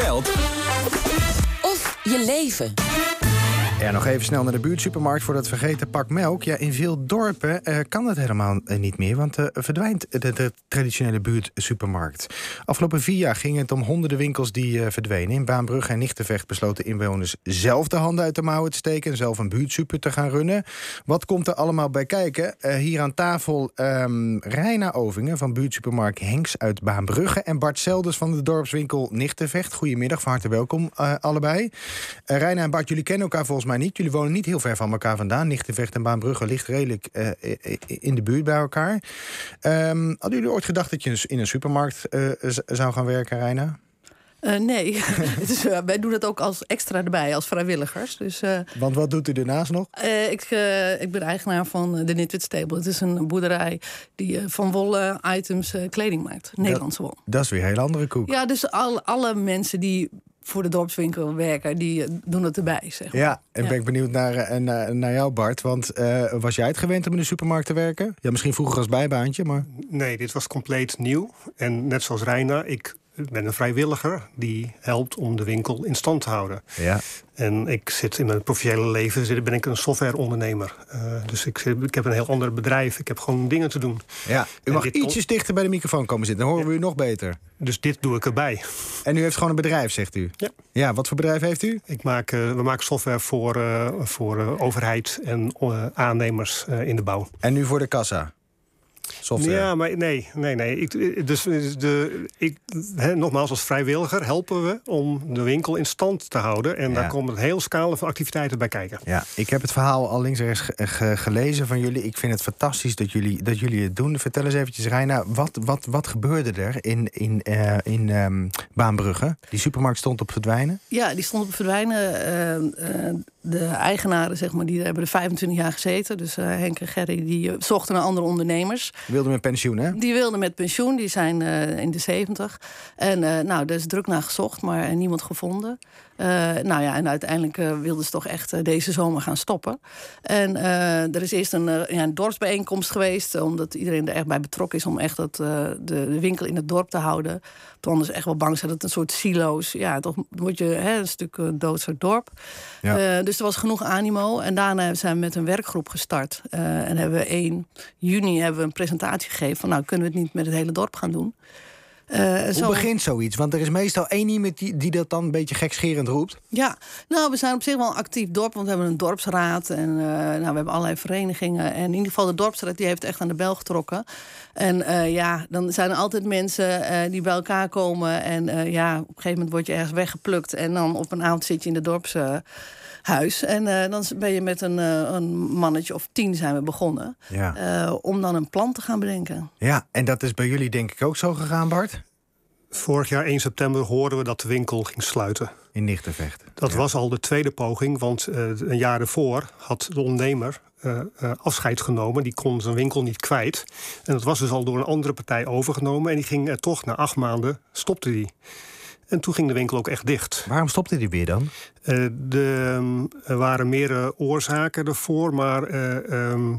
geld Of je leven. Ja, nog even snel naar de buurtsupermarkt voor dat vergeten pak melk. Ja, in veel dorpen eh, kan dat helemaal eh, niet meer, want eh, verdwijnt de, de traditionele buurtsupermarkt. Afgelopen vier jaar ging het om honderden winkels die verdwenen. In Baanbrugge en Nichtenvecht besloten inwoners zelf de handen uit de mouwen te steken en zelf een buurtsuper te gaan runnen. Wat komt er allemaal bij kijken? Hier aan tafel ehm Reina Ovingen van buurtsupermarkt Henks uit Baanbrugge en Bart Selders van de dorpswinkel Nichtenvecht. Goedemiddag, van harte welkom allebei. Reina en Bart, jullie kennen elkaar volgens mij niet. Jullie wonen niet heel ver van elkaar vandaan. Nichtenvecht en Baanbrugge ligt redelijk eh, i- i- in de buurt bij elkaar. Ehm, hadden jullie ooit gedacht dat je in een supermarkt eh, zou gaan werken, Reina? Eh, nee, eh, wij doen het ook als extra erbij, als vrijwilligers. Dus eh, Want wat doet u ernaast nog? eh, ik, eh, ik ben eigenaar van eh, de Nitwit Stable. Het is een boerderij die eh, van wollen items eh, kleding maakt. Nederlandse wol. Dat is weer een hele andere koek. Ja, dus al, alle mensen die voor de dorpswinkel werken, die eh, doen het erbij, zeg maar. Ja, en Ja. ben ik benieuwd naar, eh, naar, naar jou, Bart. Want eh, was jij het gewend om in de supermarkt te werken? Ja, misschien vroeger als bijbaantje, maar... Nee, dit was compleet nieuw. En net zoals Reina, ik ben een vrijwilliger die helpt om de winkel in stand te houden. Ja. En ik zit in mijn professionele leven zit- ben ik een softwareondernemer. Eh, dus ik, zit- ik heb een heel ander bedrijf. Ik heb gewoon dingen te doen. Ja, u mag ietsjes dichter bij de microfoon komen zitten. Dan horen we u nog beter. Dus dit doe ik erbij. En u heeft gewoon een bedrijf, zegt u? Ja. Ja, wat voor bedrijf heeft u? Ik maak, eh, we maken software voor, eh, voor overheid en aannemers in de bouw. En nu voor de kassa? Software? Ja, maar nee, nee, nee. Ik, dus de, ik, hè, nogmaals, als vrijwilliger helpen we om de winkel in stand te houden. En Ja. daar komt een heel scala van activiteiten bij kijken. Ja, ik heb het verhaal al links en rechts gelezen van jullie. Ik vind het fantastisch dat jullie, dat jullie het doen. Vertel eens eventjes, Reina, wat, wat, wat gebeurde er in, in, eh, in ehm, Baanbrugge? Die supermarkt stond op verdwijnen. Ja, die stond op verdwijnen. Eh, eh, de eigenaren, zeg maar, die hebben er 25 jaar gezeten. Dus eh, Henk en Gerry, die zochten naar andere ondernemers. Wilde met pensioen, hè? Die wilden met pensioen, die zijn eh, in de 70. En eh, nou, daar is druk naar gezocht, maar eh, niemand gevonden. Nou ja, en uiteindelijk wilden ze toch echt deze zomer gaan stoppen. En er is eerst een, ja, een dorpsbijeenkomst geweest, omdat iedereen er echt bij betrokken is om echt dat, de, de winkel in het dorp te houden. Toen anders echt wel bang zijn dat het een soort silo's, ja, toch word je hè, een stuk uh, doodsoort dorp. Ja. Dus er was genoeg animo. En daarna zijn we met een werkgroep gestart. En hebben we 1 juni hebben we een presentatie gegeven van nou kunnen we het niet met het hele dorp gaan doen. Eh, Hoe zo- begint zoiets? Want er is meestal één iemand die, die dat dan een beetje gekscherend roept. Ja, nou, we zijn op zich wel een actief dorp, want we hebben een dorpsraad en eh, nou, we hebben allerlei verenigingen. En in ieder geval de dorpsraad die heeft echt aan de bel getrokken. En eh, ja, dan zijn er altijd mensen die bij elkaar komen. En ja, op een gegeven moment word je ergens weggeplukt. En dan op een avond zit je in de dorpshuis. en eh, dan ben je met een, eh, een mannetje of tien zijn we begonnen. Ja. eh, om dan een plan te gaan bedenken. ja, en dat is bij jullie denk ik ook zo gegaan, Bart? Vorig jaar 1 september hoorden we dat de winkel ging sluiten. In Nichtenvecht. Dat Ja. was al de tweede poging, want eh, een jaar ervoor had de ondernemer eh, eh, afscheid genomen. Die kon zijn winkel niet kwijt. En dat was dus al door een andere partij overgenomen. En die ging er toch na acht maanden, stopte die. En toen ging de winkel ook echt dicht. Waarom stopte die weer dan? Eh, de, ehm, er waren meerdere oorzaken ervoor, maar eh, ehm,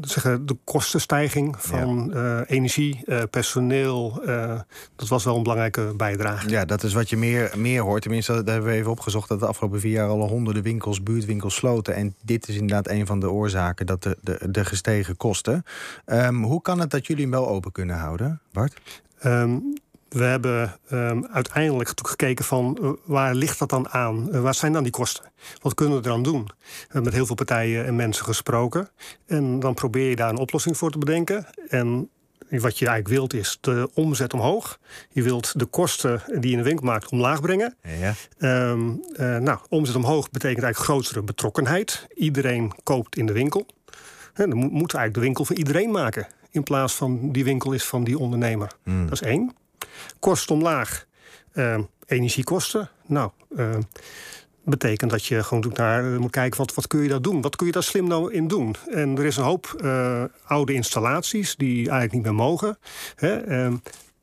zeggen, de kostenstijging van eh, energie, eh, personeel, eh, dat was wel een belangrijke bijdrage. Ja, dat is wat je meer, meer hoort. Tenminste, daar hebben we even opgezocht dat de afgelopen vier jaar al honderden winkels, buurtwinkels sloten. En dit is inderdaad een van de oorzaken, dat de, de, de gestegen kosten. Ehm, hoe kan het dat jullie hem wel open kunnen houden, Bart? Ehm, we hebben ehm, uiteindelijk gekeken van eh, waar ligt dat dan aan? Eh, waar zijn dan die kosten? Wat kunnen we eraan doen? We hebben met heel veel partijen en mensen gesproken. En dan probeer je daar een oplossing voor te bedenken. En wat je eigenlijk wilt is de omzet omhoog. Je wilt de kosten die je in de winkel maakt omlaag brengen. Ja. Ehm, eh, nou, omzet omhoog betekent eigenlijk grotere betrokkenheid. Iedereen koopt in de winkel. Hè, dan moet- moeten we eigenlijk de winkel voor iedereen maken. In plaats van die winkel is van die ondernemer. Dat is één. Kosten omlaag. Ehm, energiekosten. Nou, ehm, betekent dat je gewoon naar, moet kijken wat, wat kun je daar doen? Wat kun je daar slim nou in doen? En er is een hoop eh, oude installaties die eigenlijk niet meer mogen. Hè, ehm,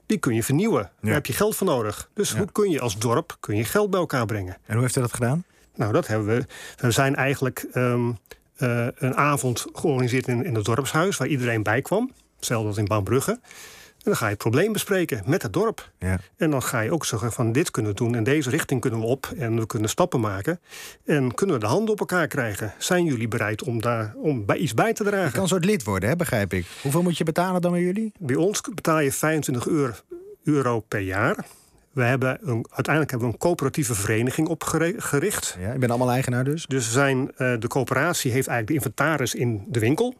die kun je vernieuwen. Daar heb je geld voor nodig. Dus hoe kun je als dorp kun je geld bij elkaar brengen? En hoe heeft u dat gedaan? Nou, dat hebben we. We zijn eigenlijk ehm, eh, een avond georganiseerd in, in het dorpshuis... waar iedereen bij kwam. Hetzelfde als in Baanbrugge. Dan ga je het probleem bespreken met het dorp. Ja. En dan ga je ook zeggen van dit kunnen we doen en deze richting kunnen we op en we kunnen stappen maken. En kunnen we de handen op elkaar krijgen. Zijn jullie bereid om daar om bij iets bij te Je dragen? kan een soort lid worden, hè, begrijp ik. Hoeveel moet je betalen dan bij jullie? Bij ons betaal je 25 euro, euro per jaar. We hebben een, uiteindelijk hebben we een coöperatieve vereniging opgericht. Ja, je bent allemaal eigenaar dus. Dus zijn, eh, de coöperatie heeft eigenlijk de inventaris in de winkel.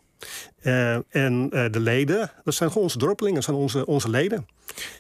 Eh, en eh, de leden, dat zijn gewoon onze dorpelingen, dat zijn onze, onze leden.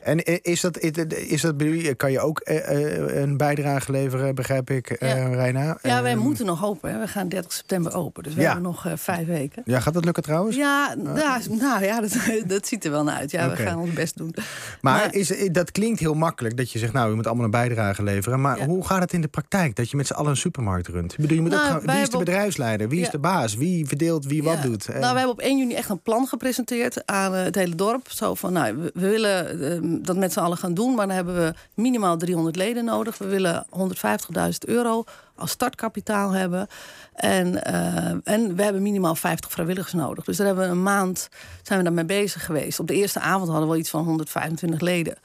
En is dat, is dat kan je ook eh, eh, een bijdrage leveren, begrijp ik, eh Ja. Reina? Ja, wij Ehm, moeten nog open. Hè. We gaan 30 september open. Dus we Ja. hebben nog vijf weken. Ja, gaat dat lukken trouwens? Ja, ja, nou ja, dat, dat ziet er wel naar uit. Ja, we gaan ons best doen. Maar, Maar- is, dat klinkt heel makkelijk dat je zegt, nou, je moet allemaal een bijdrage leveren. Maar Ja. hoe gaat het in de praktijk dat je met z'n allen een supermarkt runt? Ik bedoel, je moet Nou, ook gaan, wie is de bedrijfsleider? Wie is de baas? Wie verdeelt wie wat doet? Nou, we hebben op 1 juni echt een plan gepresenteerd aan het hele dorp. Zo van, nou, we willen eh, dat met z'n allen gaan doen, maar dan hebben we minimaal 300 leden nodig. We willen 150.000 euro als startkapitaal hebben. En, eh, en we hebben minimaal 50 vrijwilligers nodig. Dus daar hebben we een maand zijn we daarmee bezig geweest. Op de eerste avond hadden we iets van 125 leden.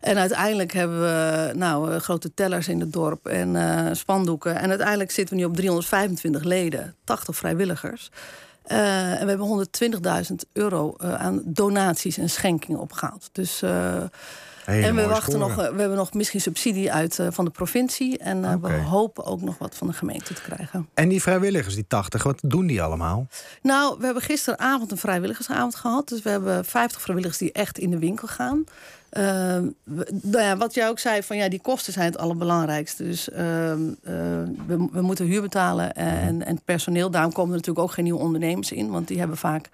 En uiteindelijk hebben we nou, eh, grote tellers in het dorp en eh, spandoeken. En uiteindelijk zitten we nu op 325 leden, 80 vrijwilligers. Eh, en we hebben 120.000 euro eh, aan donaties en schenkingen opgehaald. Dus, eh, Hele en we, wachten nog, we hebben nog misschien subsidie uit van de provincie. En we hopen ook nog wat van de gemeente te krijgen. En die vrijwilligers, die 80, wat doen die allemaal? Nou, we hebben gisteravond een vrijwilligersavond gehad. Dus we hebben 50 vrijwilligers die echt in de winkel gaan. Ehm, nou ja, wat jij ook zei, van ja, die kosten zijn het allerbelangrijkste. Dus ehm, eh, we, we moeten huur betalen en, en personeel. Daarom komen er natuurlijk ook geen nieuwe ondernemers in. Want die hebben vaak,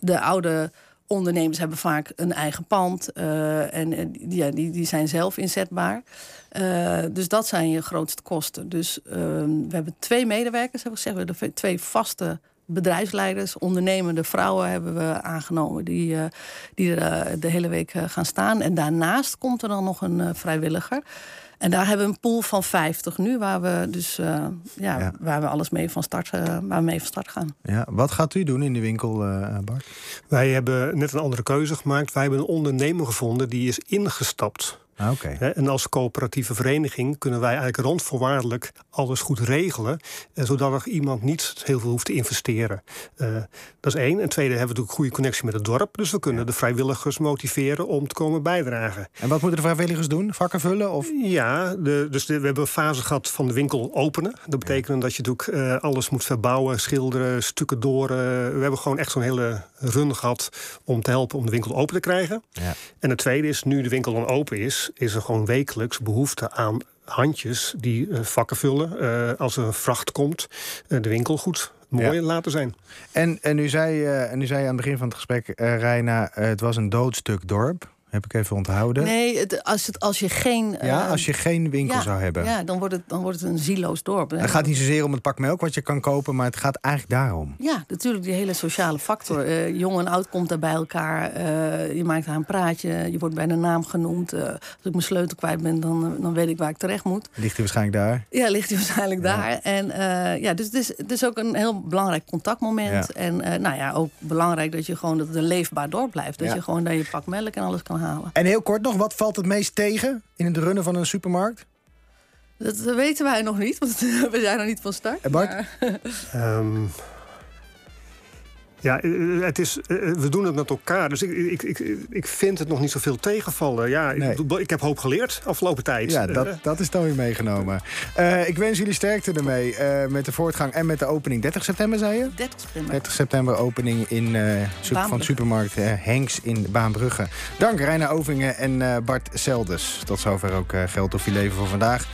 de oude ondernemers hebben vaak een eigen pand. eh, en die, ja, die, die zijn zelf inzetbaar. Eh, dus dat zijn je grootste kosten. Dus ehm, we hebben twee medewerkers, hebben we gezegd. We hebben twee vaste bedrijfsleiders, ondernemende vrouwen hebben we aangenomen die, eh, die er eh, de hele week eh, gaan staan. En daarnaast komt er dan nog een vrijwilliger. En daar hebben we een pool van 50 nu, waar we dus eh, ja, Ja. waar we alles mee van start, eh, waar we mee van start gaan. Ja, wat gaat u doen in de winkel, eh, Bart? Wij hebben net een andere keuze gemaakt. Wij hebben een ondernemer gevonden die is ingestapt. Ah, En als coöperatieve vereniging kunnen wij eigenlijk rondvoorwaardelijk alles goed regelen. eh, Zodat er iemand niet heel veel hoeft te investeren. Eh, dat is één. En tweede hebben we natuurlijk een goede connectie met het dorp. Dus we kunnen de vrijwilligers motiveren om te komen bijdragen. En wat moeten de vrijwilligers doen? Vakken vullen? Of... Ja, de, dus de- we hebben een fase gehad van de winkel openen. Dat betekent dat je natuurlijk eh, alles moet verbouwen, schilderen, stukken door. we hebben gewoon echt zo'n hele run gehad om te helpen om de winkel open te krijgen. Ja. En het tweede is, nu de winkel dan open is, is er gewoon wekelijks behoefte aan handjes die eh, vakken vullen. eh, als er een vracht komt, eh, de winkel goed mooi Ja. laten zijn. En, en, nu zei, eh, en nu zei je aan het begin van het gesprek, Reina, het was een doodstuk dorp. Heb ik even onthouden. Nee, het, als, het, als je geen. ja, als je geen winkel ja, zou hebben. Ja, dan wordt, het, dan wordt het een zieloos dorp. Het gaat niet zozeer om het pak melk wat je kan kopen, maar het gaat eigenlijk daarom. Ja, natuurlijk, die hele sociale factor. Eh, jong en oud komt daar bij elkaar. Eh, je maakt daar een praatje. Je wordt bij de naam genoemd. Eh, als ik mijn sleutel kwijt ben, dan, dan weet ik waar ik terecht moet. Ligt hij waarschijnlijk daar? Ja, ligt hij waarschijnlijk Ja. daar. En ja, dus het is, het is ook een heel belangrijk contactmoment. Ja. En nou ja, ook belangrijk dat je gewoon dat het een leefbaar dorp blijft. Dat je gewoon daar je pak melk en alles kan halen. En heel kort nog, wat valt het meest tegen in het runnen van een supermarkt? Dat weten wij nog niet, want we zijn nog niet van start. En Bart? Maar- Ehm, ja, eh, het is, eh, we doen het met elkaar. Dus ik, ik, ik, ik vind het nog niet zoveel tegenvallen. Ja, Nee. ik, heb hoop geleerd afgelopen tijd. Ja, Eh, dat, dat is dan weer meegenomen. Eh, ik wens jullie sterkte ermee eh, met de voortgang en met de opening. 30 september, zei je? 30 september. 30 september opening in, eh, super- van supermarkt eh, Henks in Baanbrugge. Dank Reina Ovingen en eh, Bart Selders. Tot zover ook eh, Geld of Je Leven voor vandaag.